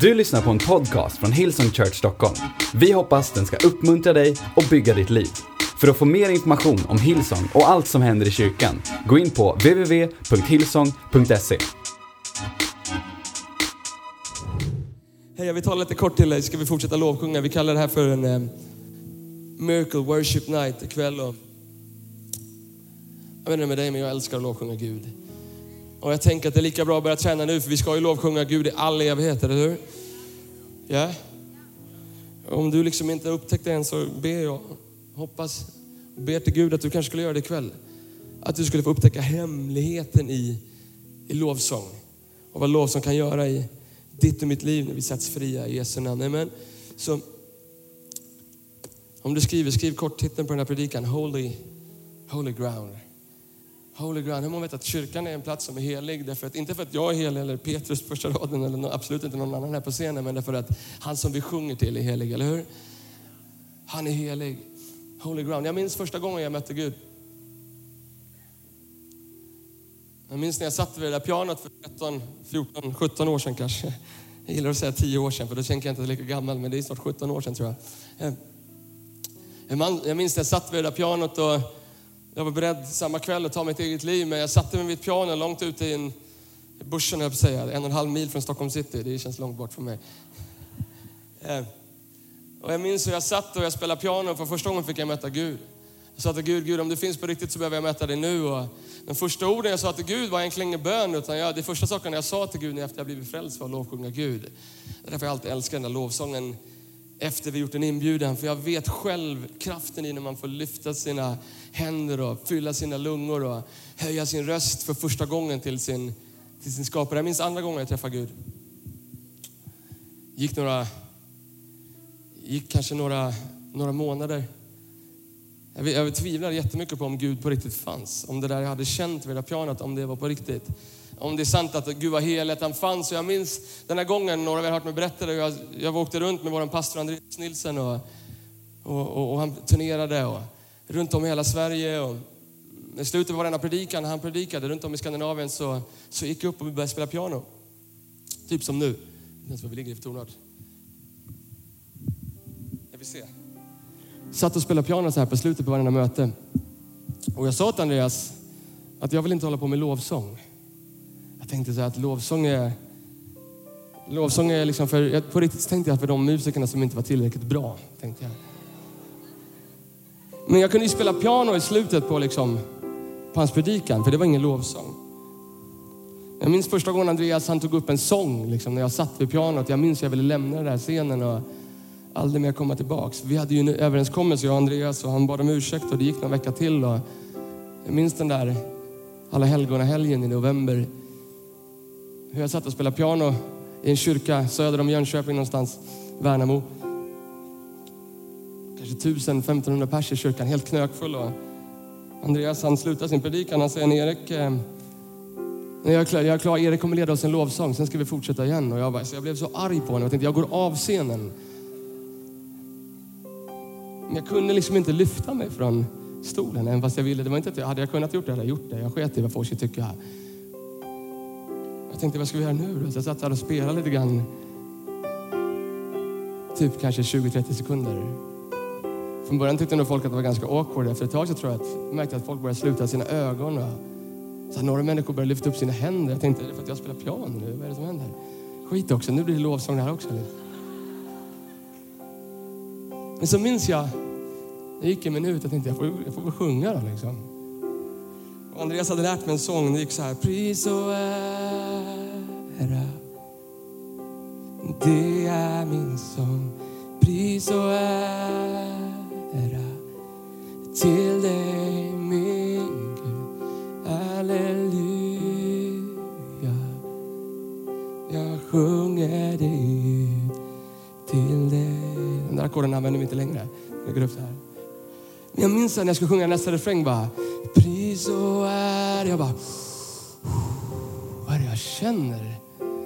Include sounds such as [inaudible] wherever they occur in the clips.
Du lyssnar på en podcast från Hillsong Church Stockholm. Vi hoppas den ska uppmuntra dig och bygga ditt liv. För att få mer information om Hillsong och allt som händer i kyrkan, gå in på www.hillsong.se. Hej, jag vill tala lite kort till dig. Ska vi fortsätta lovsjunga? Vi kallar det här för en eh, Miracle Worship Night ikväll. Och jag vet inte med dig, men jag älskar att lovsjunga Gud. Och jag tänker att det är lika bra att börja träna nu, för vi ska ju lovsjunga Gud i all evighet, eller hur? Ja? Om du liksom inte har upptäckt det än så ber jag, hoppas, ber till Gud att du kanske skulle göra det ikväll. Att du skulle få upptäcka hemligheten i, i lovsång. Och vad lovsång kan göra i ditt och mitt liv när vi sätts fria i Jesu namn. Amen. Så om du skriver, skriv kort titeln på den här predikan. Holy, holy ground. Holy ground. Hur många vet att kyrkan är en plats som är helig? Därför att, inte för att jag är helig eller Petrus på första raden eller nå- absolut inte någon annan här på scenen, men därför att han som vi sjunger till är helig, eller hur? Han är helig. Holy ground. Jag minns första gången jag mötte Gud. Jag minns när jag satt vid det där pianot för 13, 14, 17 år sedan kanske. Jag gillar att säga 10 år sedan för då tänker jag inte att jag är lika gammal, men det är snart 17 år sedan tror jag. Eh, jag minns när jag satt vid det där pianot och jag var beredd samma kväll att ta mitt eget liv, men jag satte mig vid ett piano långt ute i en i bushen, höll jag på att säga, en och en halv mil från Stockholm city. Det känns långt bort för mig. Eh, och jag minns hur jag satt och jag spelade piano för första gången fick jag möta Gud. Jag sa till Gud, Gud om du finns på riktigt så behöver jag möta dig nu. Och de första orden jag sa till Gud var egentligen ingen bön, utan jag, det första saken jag sa till Gud efter jag blivit frälst var att lovsjunga Gud. Det är därför jag alltid älskar den där lovsången efter vi gjort en inbjudan. För jag vet själv kraften i när man får lyfta sina händer och fylla sina lungor och höja sin röst för första gången till sin, till sin skapare. Jag minns andra gången jag träffade Gud. Gick några, gick kanske några, några månader. Jag, jag tvivlar jättemycket på om Gud på riktigt fanns. Om det där jag hade känt vid det där pianot, om det var på riktigt. Om det är sant att Gud var helig, att han fanns. Och jag minns den här gången, några av er har hört mig berätta det, jag, jag åkte runt med vår pastor Andreas Nilsen och, och, och, och han turnerade och, runt om i hela Sverige. Och, I slutet av varenda predikan, han predikade runt om i Skandinavien så, så gick jag upp och började spela piano. Typ som nu. Vet inte ens var vi ligger i för tonart. Jag vill se. Satt och spelade piano så här på slutet på varenda möte. Och jag sa till Andreas att jag vill inte hålla på med lovsång. Jag tänkte så här att lovsång är... Lovsång är liksom för... På riktigt tänkte jag för de musikerna som inte var tillräckligt bra. Tänkte jag. Men jag kunde ju spela piano i slutet på, liksom, på hans predikan, för det var ingen lovsång. Jag minns första gången Andreas han tog upp en sång liksom, när jag satt vid pianot. Jag minns att jag ville lämna den där scenen och aldrig mer komma tillbaks. Vi hade ju en överenskommelse, jag och Andreas, och han bad om ursäkt och det gick några vecka till. Och jag minns den där alla helgen i november. Hur jag satt och spelade piano i en kyrka söder om Jönköping någonstans, Värnamo. Kanske 1000-1500 pers i kyrkan, helt knökfull. Och Andreas han slutar sin predikan, han säger Erik, eh, när jag är klar, jag är klar, Erik kommer leda oss en lovsång, sen ska vi fortsätta igen. Och jag, bara, så jag blev så arg på honom, jag tänkte jag går av scenen. Men jag kunde liksom inte lyfta mig från stolen, även fast jag ville. Det var inte att jag, hade jag kunnat gjort det hade jag gjort det. Jag sket i vad folk skulle tycka. Jag tänkte, vad ska vi göra nu då? Så jag satt här och spelade lite grann. Typ kanske 20-30 sekunder. Från början tyckte nog folk att det var ganska awkward. Efter ett tag så tror jag att, jag märkte att folk började sluta sina ögon. Och, så några människor började lyfta upp sina händer. Jag tänkte, är det för att jag spelar piano nu? Vad är det som händer? Skit också, nu blir det lovsång här också. Men så minns jag, det gick en minut, jag tänkte jag får, jag får väl sjunga då liksom. Och Andreas hade lärt mig en sång, det gick så här. Pris och ära, det är min sång. Pris och ära till dig Ackorden använder vi inte längre. Jag går upp så här. Men jag minns när jag skulle sjunga nästa refräng bara. Pris och ära. Jag bara. Vad är det jag känner?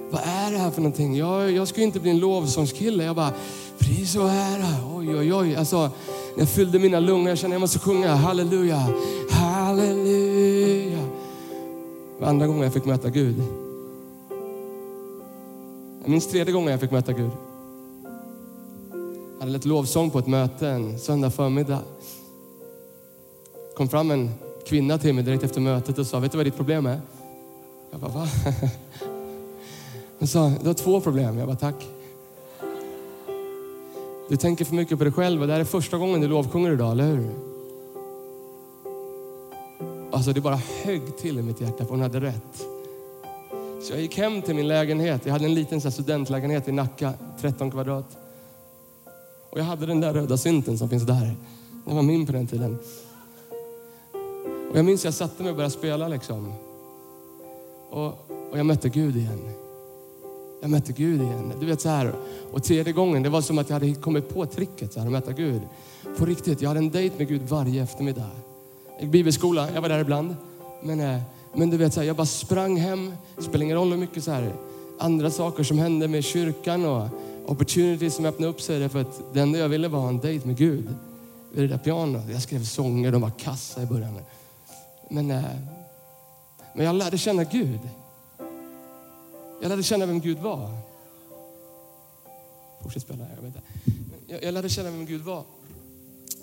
Vad är det här för någonting? Jag, jag ska ju inte bli en lovsångskille. Jag bara. Pris och ära. Oj, oj, oj. Alltså, jag fyllde mina lungor. Jag kände jag måste sjunga. Halleluja. Halleluja. Det var andra gången jag fick möta Gud. Jag minns tredje gången jag fick möta Gud. Jag hade lett lovsång på ett möte en söndag förmiddag. kom fram en kvinna till mig direkt efter mötet och sa, vet du vad ditt problem är? Jag bara, va? [laughs] Hon sa, du har två problem. Jag bara, tack. Du tänker för mycket på dig själv och det här är första gången du lovsjunger idag, eller hur? Alltså det bara högg till i mitt hjärta för hon hade rätt. Så jag gick hem till min lägenhet. Jag hade en liten så studentlägenhet i Nacka, 13 kvadrat. Och jag hade den där röda synten som finns där. Den var min på den tiden. Och jag minns jag satte mig och började spela liksom. Och, och jag mötte Gud igen. Jag mötte Gud igen. Du vet så här. Och tredje gången, det var som att jag hade kommit på tricket så här, att möta Gud. På riktigt, jag hade en dejt med Gud varje eftermiddag. I bibelskola, jag var där ibland. Men, eh, men du vet, så här, jag bara sprang hem. Det spelar ingen roll hur mycket så här, andra saker som hände med kyrkan och opportunities som öppnade upp sig. Därför att det enda jag ville var en dejt med Gud. Vid det där pianot. Jag skrev sånger, de var kassa i början. Men, eh, men jag lärde känna Gud. Jag lärde känna vem Gud var. Fortsätt spela, jag vet inte. Jag, jag lärde känna vem Gud var.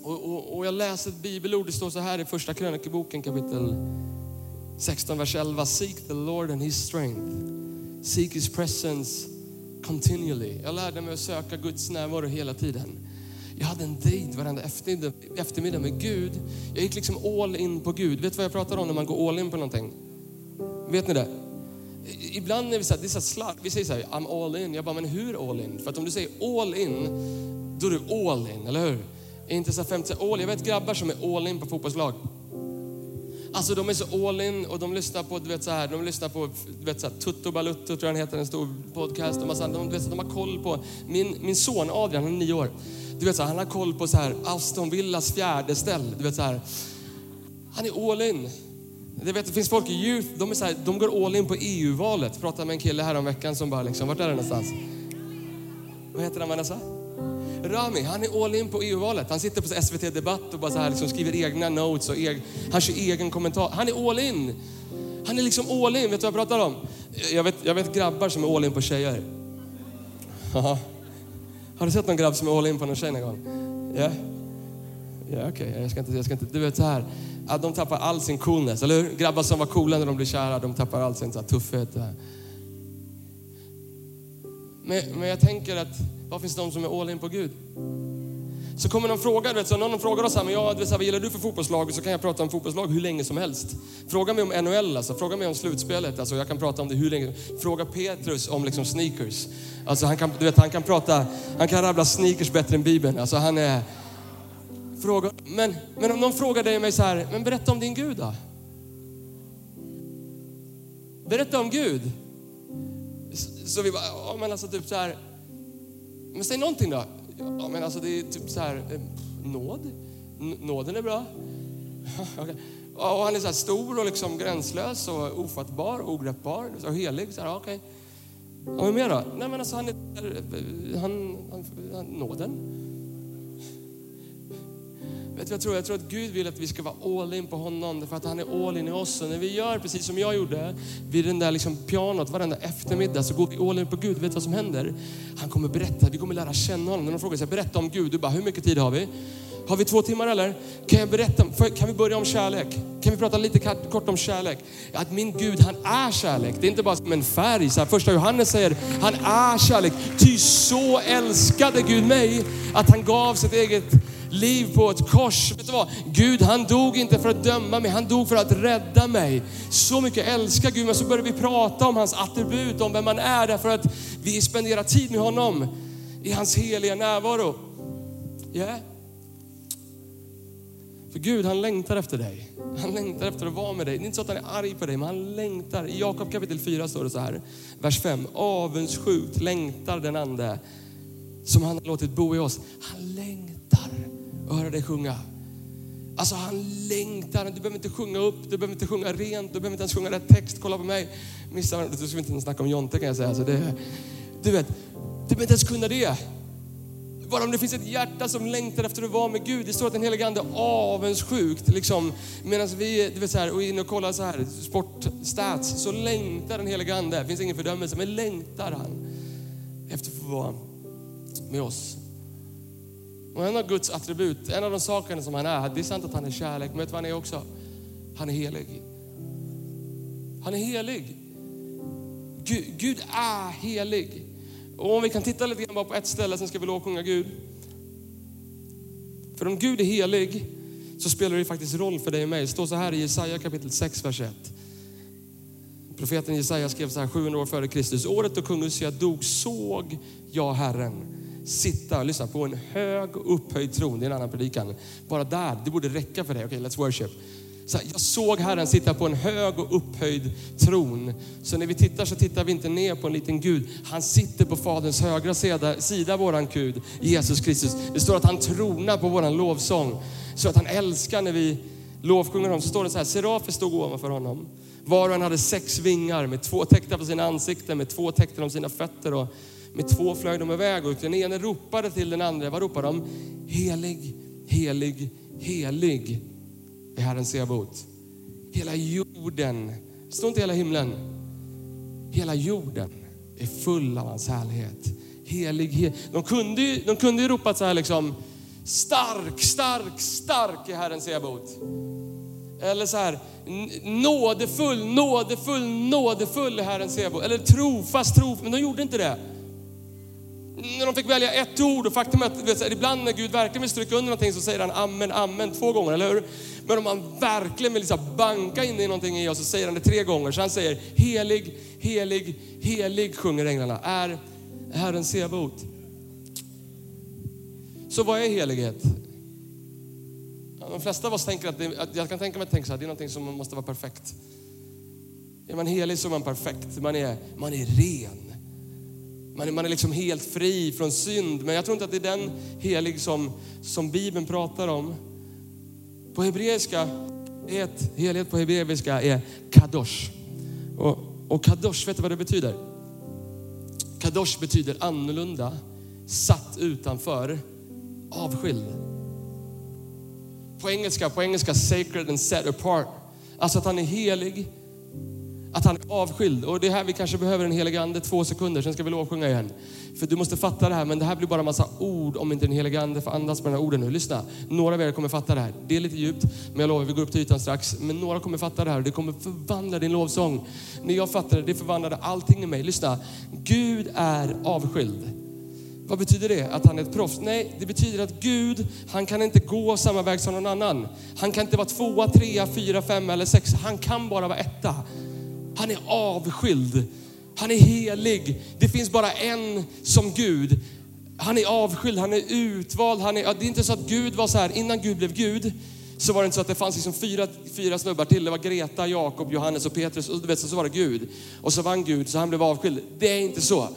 Och, och, och jag läser ett bibelord, det står så här i första krönikeboken kapitel 16, vers 11. Seek the Lord and his strength. Seek his presence continually. Jag lärde mig att söka Guds närvaro hela tiden. Jag hade en dejt varenda eftermiddag, eftermiddag med Gud. Jag gick liksom all in på Gud. Vet du vad jag pratar om när man går all in på någonting? Vet ni det? Ibland är vi så här, det är så slarv. Vi säger så här, I'm all in. Jag bara, men hur all in? För att om du säger all in, då är du all in, eller hur? Inte så 50 all. Jag vet grabbar som är all in på fotbollslag. Alltså de är så all in och de lyssnar på, du vet så här, de lyssnar på, du vet så här, Tutto Balutto tror jag den heter, en stor podcast. De, har, de, vet, de har koll på, min, min son Adrian, han är nio år. Du vet så här, han har koll på så här, Aston Villas fjärde ställ. Du vet så här, han är all in. Det, vet, det finns folk i youth, de, är så här, de går all in på EU-valet. Pratade med en kille här om veckan som bara liksom, vart är det någonstans? Vad heter han Vanessa? Rami, han är all in på EU-valet. Han sitter på SVT Debatt och bara så här liksom skriver egna notes och egen, han kör egen kommentar. Han är all in. Han är liksom all in. Vet du vad jag pratar om? Jag vet, jag vet grabbar som är all in på tjejer. Har du sett någon grabb som är all in på någon tjej någon gång? Ja? Ja, okej. Okay. Jag, ska inte, jag ska inte... Du vet så här, att de tappar all sin coolness, eller hur? Grabbar som var coola när de blev kära, de tappar all sin så här, tuffhet. Men, men jag tänker att, vad finns de som är all in på Gud? Så kommer någon fråga, vet, så någon frågar oss här, men ja, vet, vad gillar du för fotbollslag? Så kan jag prata om fotbollslag hur länge som helst. Fråga mig om NHL, alltså, fråga mig om slutspelet, alltså, jag kan prata om det hur länge. Fråga Petrus om liksom sneakers. Alltså, han, kan, du vet, han kan prata, han kan rabbla sneakers bättre än Bibeln. Alltså, han är, fråga, men, men om någon frågar dig mig så här, men berätta om din Gud då. Berätta om Gud. Så vi bara, ja men alltså typ så här, men säg någonting då. Ja men alltså det är typ så här, eh, nåd. Nåden är bra. [laughs] okay. Och han är så här stor och liksom gränslös och ofattbar och ogreppbar och helig. Så här, okay. Ja, vad mer då? Nej men alltså han är, eh, han, han, han nåden. Vet du, jag, tror, jag tror att Gud vill att vi ska vara all in på honom för att han är all in i oss. Och när vi gör precis som jag gjorde vid den där liksom pianot varenda eftermiddag så går vi all in på Gud. Vet du vad som händer? Han kommer berätta, vi kommer lära känna honom. När de frågar sig, berätta om Gud. Du bara, hur mycket tid har vi? Har vi två timmar eller? Kan jag berätta, kan vi börja om kärlek? Kan vi prata lite kort om kärlek? Att min Gud, han är kärlek. Det är inte bara som en färg. Så här, första Johannes säger, han är kärlek. Ty så älskade Gud mig att han gav sitt eget liv på ett kors. Vet du vad? Gud han dog inte för att döma mig, han dog för att rädda mig. Så mycket älskar Gud, men så börjar vi prata om hans attribut, om vem han är, därför att vi spenderar tid med honom i hans heliga närvaro. Yeah. För Gud han längtar efter dig. Han längtar efter att vara med dig. Det är inte så att han är arg på dig, men han längtar. I Jakob kapitel 4 står det så här, vers 5. Avundsjukt längtar den ande som han har låtit bo i oss. Han längtar och höra dig sjunga. Alltså han längtar, du behöver inte sjunga upp, du behöver inte sjunga rent, du behöver inte ens sjunga rätt text. Kolla på mig. Missa, du ska inte ens snacka om Jonte kan jag säga. Alltså det, du vet, du behöver inte ens kunna det. Bara om det finns ett hjärta som längtar efter att vara med Gud. Det står att den helige Ande avundsjukt, liksom, medan vi du vet, så här, och in och kollar så här, sportstats, så längtar den helige Ande. Det finns ingen fördömelse, men längtar han. efter att få vara med oss. Och en av Guds attribut, en av de sakerna som han är, det är sant att han är kärlek, men vet du vad han är också? Han är helig. Han är helig. Gud, Gud är helig. Och om vi kan titta lite grann bara på ett ställe, sen ska vi lovsjunga Gud. För om Gud är helig så spelar det faktiskt roll för dig och mig. Det står så här i Jesaja kapitel 6, vers 1. Profeten Jesaja skrev så här 700 år före Kristus. Året då kung Ussia dog såg jag Herren sitta, och lyssna, på en hög upphöjd tron. Det är en annan predikan. Bara där, det borde räcka för dig. Okej, okay, let's worship. Så jag såg Herren sitta på en hög och upphöjd tron. Så när vi tittar så tittar vi inte ner på en liten Gud. Han sitter på Faderns högra sida, sida våran Gud, Jesus Kristus. Det står att han tronar på våran lovsång. Så att han älskar när vi lovsjunger honom. Så står det så här, serafer stod ovanför honom. Var och en hade sex vingar med två täckta på sina ansikten, med två täckta om sina fötter och med två flög de iväg. Och den ene ropade till den andra. Vad ropade de? Helig, helig, helig är Herren Sebaot. Hela jorden, står inte hela himlen? Hela jorden är full av hans härlighet. Helig, de kunde ju, de kunde ju ropat så här liksom, stark, stark, stark är Herren Sebaot. Eller så här, nådefull, nådefull, nådefull är Herren Sebaot. Eller trofast, trofast, men de gjorde inte det när de fick välja ett ord och faktum är att vet, ibland när Gud verkligen vill stryka under någonting så säger han amen, amen två gånger, eller hur? Men om han verkligen vill liksom banka in i någonting i oss så säger han det tre gånger. Så han säger helig, helig, helig sjunger änglarna, är Herren Sebaot? Så vad är helighet? De flesta av oss tänker att, det, att jag kan tänka mig att tänka så här, det är någonting som måste vara perfekt. Är man helig så är man perfekt. Man är, man är ren. Man är, man är liksom helt fri från synd. Men jag tror inte att det är den helig som, som Bibeln pratar om. På hebreiska, ett helhet på hebreiska är kadosh. Och, och kadosh, vet du vad det betyder? Kadosh betyder annorlunda, satt utanför, avskild. På engelska, på engelska sacred and set apart. Alltså att han är helig, att han är avskild. Och det är här vi kanske behöver en helig ande två sekunder, sen ska vi lovsjunga igen. För du måste fatta det här, men det här blir bara en massa ord om inte den Helige ande får andas på de här orden nu. Lyssna, några av er kommer fatta det här. Det är lite djupt, men jag lovar, vi går upp till ytan strax. Men några kommer fatta det här och det kommer förvandla din lovsång. När jag fattade det, det förvandlade allting i mig. Lyssna, Gud är avskild. Vad betyder det? Att han är ett proffs? Nej, det betyder att Gud, han kan inte gå samma väg som någon annan. Han kan inte vara tvåa, trea, fyra, fem eller sex. Han kan bara vara etta. Han är avskild. Han är helig. Det finns bara en som Gud. Han är avskild, han är utvald. Han är, det är inte så att Gud var så här, innan Gud blev Gud, så var det inte så att det fanns liksom fyra, fyra snubbar till. Det var Greta, Jakob, Johannes och Petrus och du vet, så var det Gud. Och så vann Gud, så han blev avskild. Det är inte så.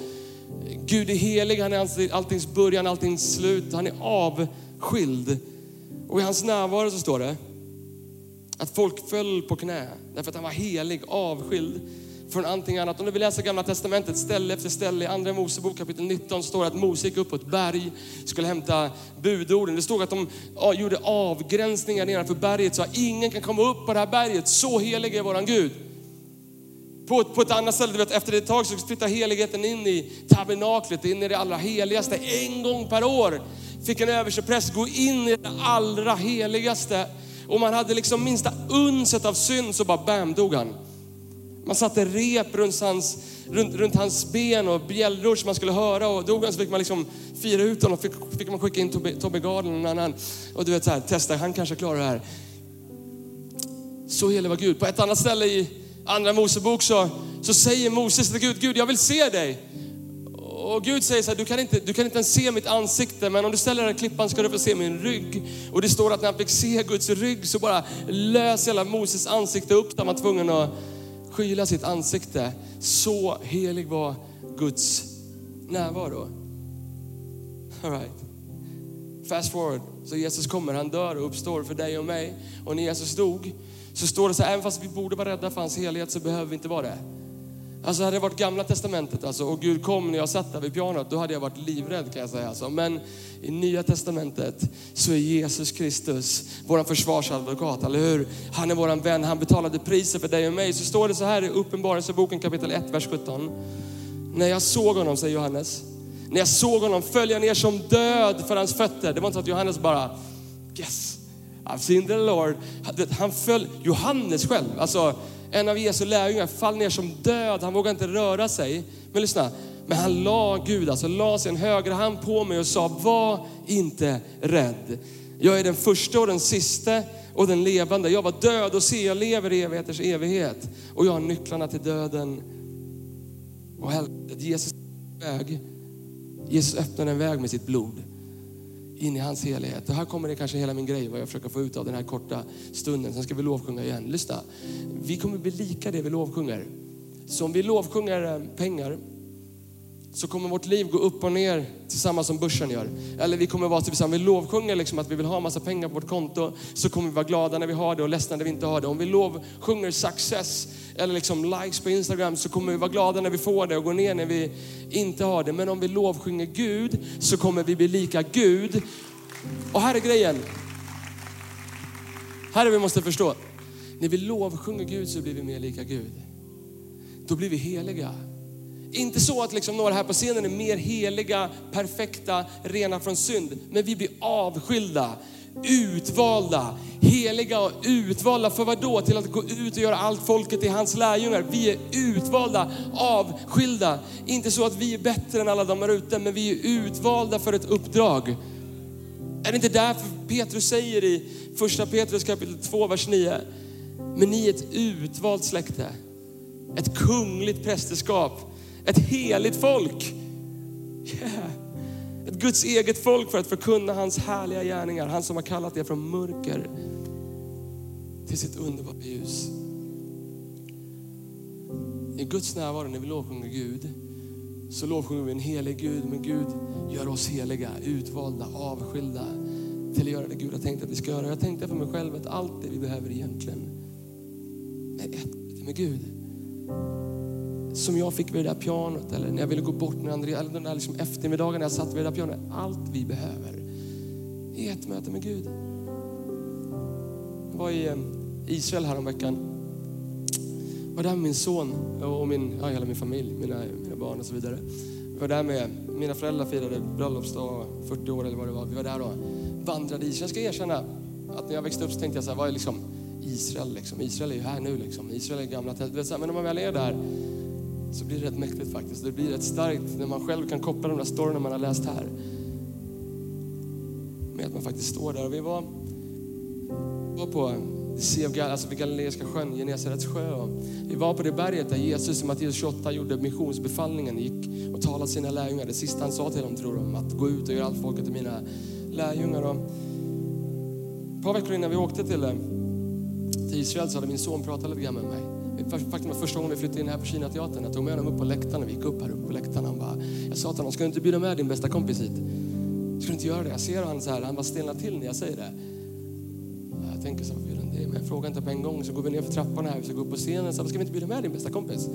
Gud är helig, han är alltings början, alltings slut. Han är avskild. Och i hans närvaro så står det, att folk föll på knä därför att han var helig, avskild från allting annat. Om du vill läsa gamla testamentet, ställe efter ställe, i andra Mosebok kapitel 19 står det att Mose gick upp på ett berg, skulle hämta budorden. Det stod att de gjorde avgränsningar nedanför berget så att ingen kan komma upp på det här berget. Så helig är våran Gud. På, på ett annat ställe, du vet, efter ett tag så flyttar heligheten in i tabernaklet, in i det allra heligaste. En gång per år fick en överstepräst gå in i det allra heligaste och man hade liksom minsta unset av synd så bara bam dog han. Man satte rep runt hans, runt, runt hans ben och bjällror som man skulle höra och dog han så fick man liksom fira ut honom. Fick, fick man skicka in Tobbe, Tobbe Garden och någon annan. Och du vet så här, testa, han kanske klarar det här. Så helig var Gud. På ett annat ställe i andra Mosebok så, så säger Moses till Gud, Gud jag vill se dig. Och Gud säger så här, du kan, inte, du kan inte ens se mitt ansikte, men om du ställer dig i klippan ska du få se min rygg. Och det står att när han fick se Guds rygg så bara lös hela Moses ansikte upp, där han var tvungen att skyla sitt ansikte. Så helig var Guds närvaro. All right. Fast forward, så Jesus kommer, han dör och uppstår för dig och mig. Och när Jesus dog så står det så här, även fast vi borde vara rädda för hans helighet så behöver vi inte vara det. Alltså hade det varit gamla testamentet alltså, och Gud kom när jag satt där vid pianot, då hade jag varit livrädd kan jag säga. Alltså. Men i nya testamentet så är Jesus Kristus vår försvarsadvokat, eller hur? Han är vår vän, han betalade priset för dig och mig. Så står det så här i Uppenbarelseboken kapitel 1, vers 17. När jag såg honom, säger Johannes, När jag såg honom följa ner som död för hans fötter. Det var inte så att Johannes bara, yes, I've seen the Lord. Han föll, Johannes själv, alltså en av Jesu lärjungar, fall ner som död. Han vågade inte röra sig. Men lyssna, men han la Gud, alltså la sin högra hand på mig och sa, var inte rädd. Jag är den första och den sista och den levande. Jag var död och se, jag lever i evigheters evighet. Och jag har nycklarna till döden och helvetet. Jesus väg. Jesus öppnade en väg med sitt blod in i hans helighet. Och här kommer det kanske hela min grej, vad jag försöker få ut av den här korta stunden. Sen ska vi lovsjunga igen. Lyssna, vi kommer bli lika det vi lovsjunger. Så om vi lovsjunger eh, pengar, så kommer vårt liv gå upp och ner tillsammans som börsen gör. Eller vi kommer vara typ tillsammans, vi lovsjunger liksom att vi vill ha massa pengar på vårt konto, så kommer vi vara glada när vi har det och ledsna när vi inte har det. Om vi lovsjunger success eller liksom likes på Instagram så kommer vi vara glada när vi får det och gå ner när vi inte har det. Men om vi lovsjunger Gud så kommer vi bli lika Gud. Och här är grejen. Här är det vi måste förstå. När vi lovsjunger Gud så blir vi mer lika Gud. Då blir vi heliga. Inte så att liksom några här på scenen är mer heliga, perfekta, rena från synd. Men vi blir avskilda, utvalda, heliga och utvalda. För vad då? Till att gå ut och göra allt folket till hans lärjungar. Vi är utvalda, avskilda. Inte så att vi är bättre än alla de här ute, men vi är utvalda för ett uppdrag. Är det inte därför Petrus säger i första Petrus kapitel 2, vers 9. Men ni är ett utvalt släkte, ett kungligt prästerskap, ett heligt folk. Yeah. Ett Guds eget folk för att förkunna hans härliga gärningar. Han som har kallat er från mörker till sitt underbara ljus. I Guds närvaro när vi lovsjunger Gud så lovsjunger vi en helig Gud. Men Gud gör oss heliga, utvalda, avskilda till att göra det Gud har tänkt att vi ska göra. Jag tänkte för mig själv att allt det vi behöver egentligen är ett med Gud som jag fick vid det där pianot eller när jag ville gå bort med Andrea, eller den där liksom eftermiddagen när jag satt vid det där pianot. Allt vi behöver är ett möte med Gud. Jag var i ehm, Israel häromveckan. Jag var där med min son och min, ja, hela min familj, mina, mina barn och så vidare. Jag var där med, mina föräldrar firade bröllopsdag, 40 år eller vad det var. Vi var där och vandrade i Israel. Jag ska erkänna att när jag växte upp så tänkte jag så här, vad är liksom Israel liksom? Israel är ju här nu liksom. Israel är gamla Men när man väl är där så blir det rätt mäktigt faktiskt. Det blir rätt starkt när man själv kan koppla de där storyna man har läst här med att man faktiskt står där. Och vi var, var på alltså vid Galileiska sjön, Genesarets sjö. Och vi var på det berget där Jesus i Matteus 28 gjorde missionsbefallningen, gick och talade till sina lärjungar. Det sista han sa till dem tror de, att gå ut och göra allt folket till mina lärjungar. Och ett par veckor innan vi åkte till, eh, till Israel så hade min son pratat lite grann med mig. Faktum var första gången vi flyttade in här på Kinateatern. Jag tog med honom upp på läktaren. Vi gick upp här uppe på läktaren. Han bara, jag sa till honom, ska du inte bjuda med din bästa kompis hit? Ska du inte göra det? Jag ser han så här, han bara stelnar till när jag säger det. Jag tänker så, varför det? Men jag frågar inte på en gång. Så går vi ner för trappan här, vi ska gå upp på scenen. Så ska vi inte bjuda med din bästa kompis?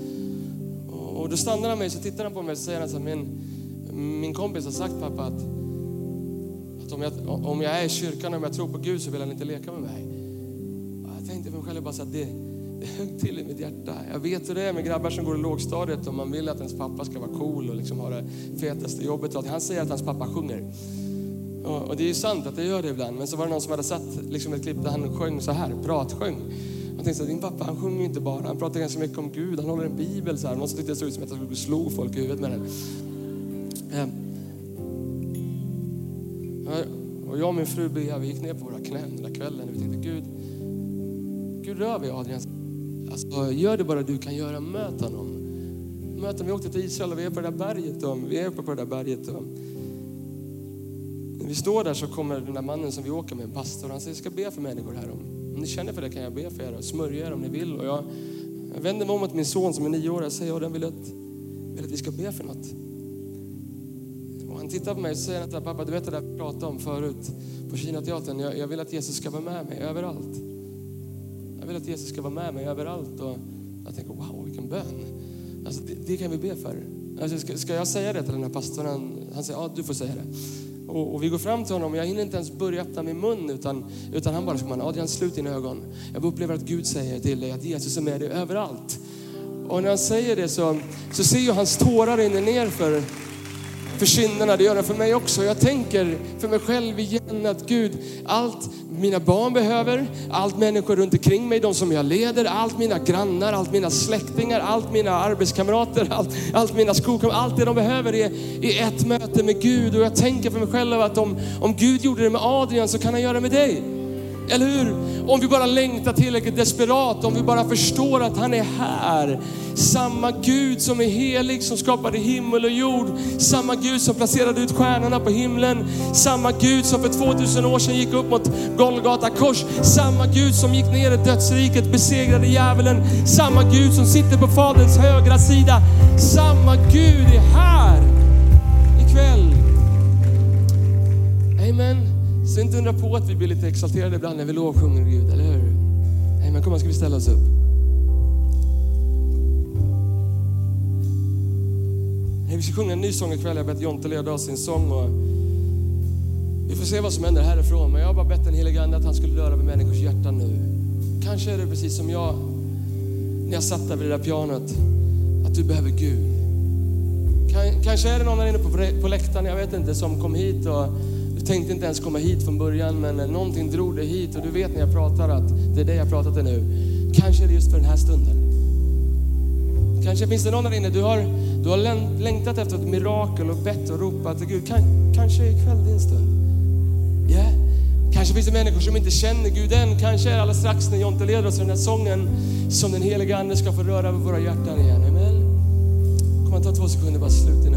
Och då stannar han mig, så tittar han på mig och säger han så här, min, min kompis har sagt pappa att, att om, jag, om jag är i kyrkan och om jag tror på Gud så vill han inte leka med mig. Jag tänkte för mig själv bara så att det högg till i mitt hjärta. Jag vet hur det är med grabbar som går i lågstadiet och man vill att ens pappa ska vara cool och liksom ha det fetaste jobbet. Och han säger att hans pappa sjunger. Och, och det är ju sant att det gör det ibland. Men så var det någon som hade satt liksom ett klipp där han sjöng så här, pratsjöng. Man tänkte att din pappa han sjunger inte bara, han pratar ganska mycket om Gud. Han håller en bibel så här. Någon som tyckte det såg ut som att han skulle slå folk i huvudet med den. Ehm. Och jag och min fru Bea, vi gick ner på våra knän den där kvällen och vi tänkte Gud, Gud rör vid Adrians Alltså, gör det bara du kan göra. Möt honom. Möt honom. Vi åkte till Israel och vi är på det där berget. Och vi är uppe på det där berget. Och när vi står där så kommer den där mannen som vi åker med, en pastor. Han säger, jag ska be för människor här. Om, ni känner för det kan jag be för er och smörja er om ni vill. Och jag, jag vänder mig om mot min son som är nio år. Jag säger, och den vill att, vill att vi ska be för något. Och han tittar på mig och säger, pappa du vet det där vi pratade om förut på Kinateatern. Jag, jag vill att Jesus ska vara med mig överallt. Jag vill att Jesus ska vara med mig överallt. Och jag tänker, wow, vilken bön. Alltså, det, det kan vi be för. Alltså, ska, ska, jag säga det till den här pastorn? Han, säger, ja du får säga det. Och, och, vi går fram till honom och jag hinner inte ens börja öppna min mun utan, utan han bara, man, Adrian slut dina ögon. Jag upplever att Gud säger till dig att Jesus är med dig överallt. Och när han säger det så, så ser jag hans tårar rinna ner för för synderna, det gör den för mig också. Jag tänker för mig själv igen att Gud, allt mina barn behöver, allt människor runt omkring mig, de som jag leder, allt mina grannar, allt mina släktingar, allt mina arbetskamrater, [laughs] allt, allt mina skolkamrater, allt det de behöver är, är ett möte med Gud. Och jag tänker för mig själv att om, om Gud gjorde det med Adrian så kan han göra det med dig. Eller hur? Om vi bara längtar tillräckligt desperat, om vi bara förstår att han är här. Samma Gud som är helig, som skapade himmel och jord. Samma Gud som placerade ut stjärnorna på himlen. Samma Gud som för 2000 år sedan gick upp mot Golgata kors. Samma Gud som gick ner i dödsriket, besegrade djävulen. Samma Gud som sitter på Faderns högra sida. Samma Gud är här ikväll. Amen. Så inte undra på att vi blir lite exalterade ibland när vi lovsjunger Gud, eller hur? Amen. Kom igen, ska vi ställa oss upp? Vi ska sjunga en ny sång ikväll. Jag har bett Jonte leda oss sin sång. Och vi får se vad som händer härifrån. Men jag har bara bett den helige Ande att han skulle röra vid människors hjärtan nu. Kanske är det precis som jag, när jag satt där vid det där pianot, att du behöver Gud. Kanske är det någon där inne på, på läktaren, jag vet inte, som kom hit och tänkte inte ens komma hit från början, men någonting drog dig hit och du vet när jag pratar att det är det jag pratat till nu. Kanske är det just för den här stunden. Kanske finns det någon där inne, du har, du har längtat efter ett mirakel och bett och ropat till Gud. Kan, kanske är ikväll din stund. Yeah. Kanske finns det människor som inte känner Gud än. Kanske är det alldeles strax när Jonte leder oss i den här sången som den heliga Ande ska få röra över våra hjärtan igen. Amen. Kom man ta två sekunder, bara sluta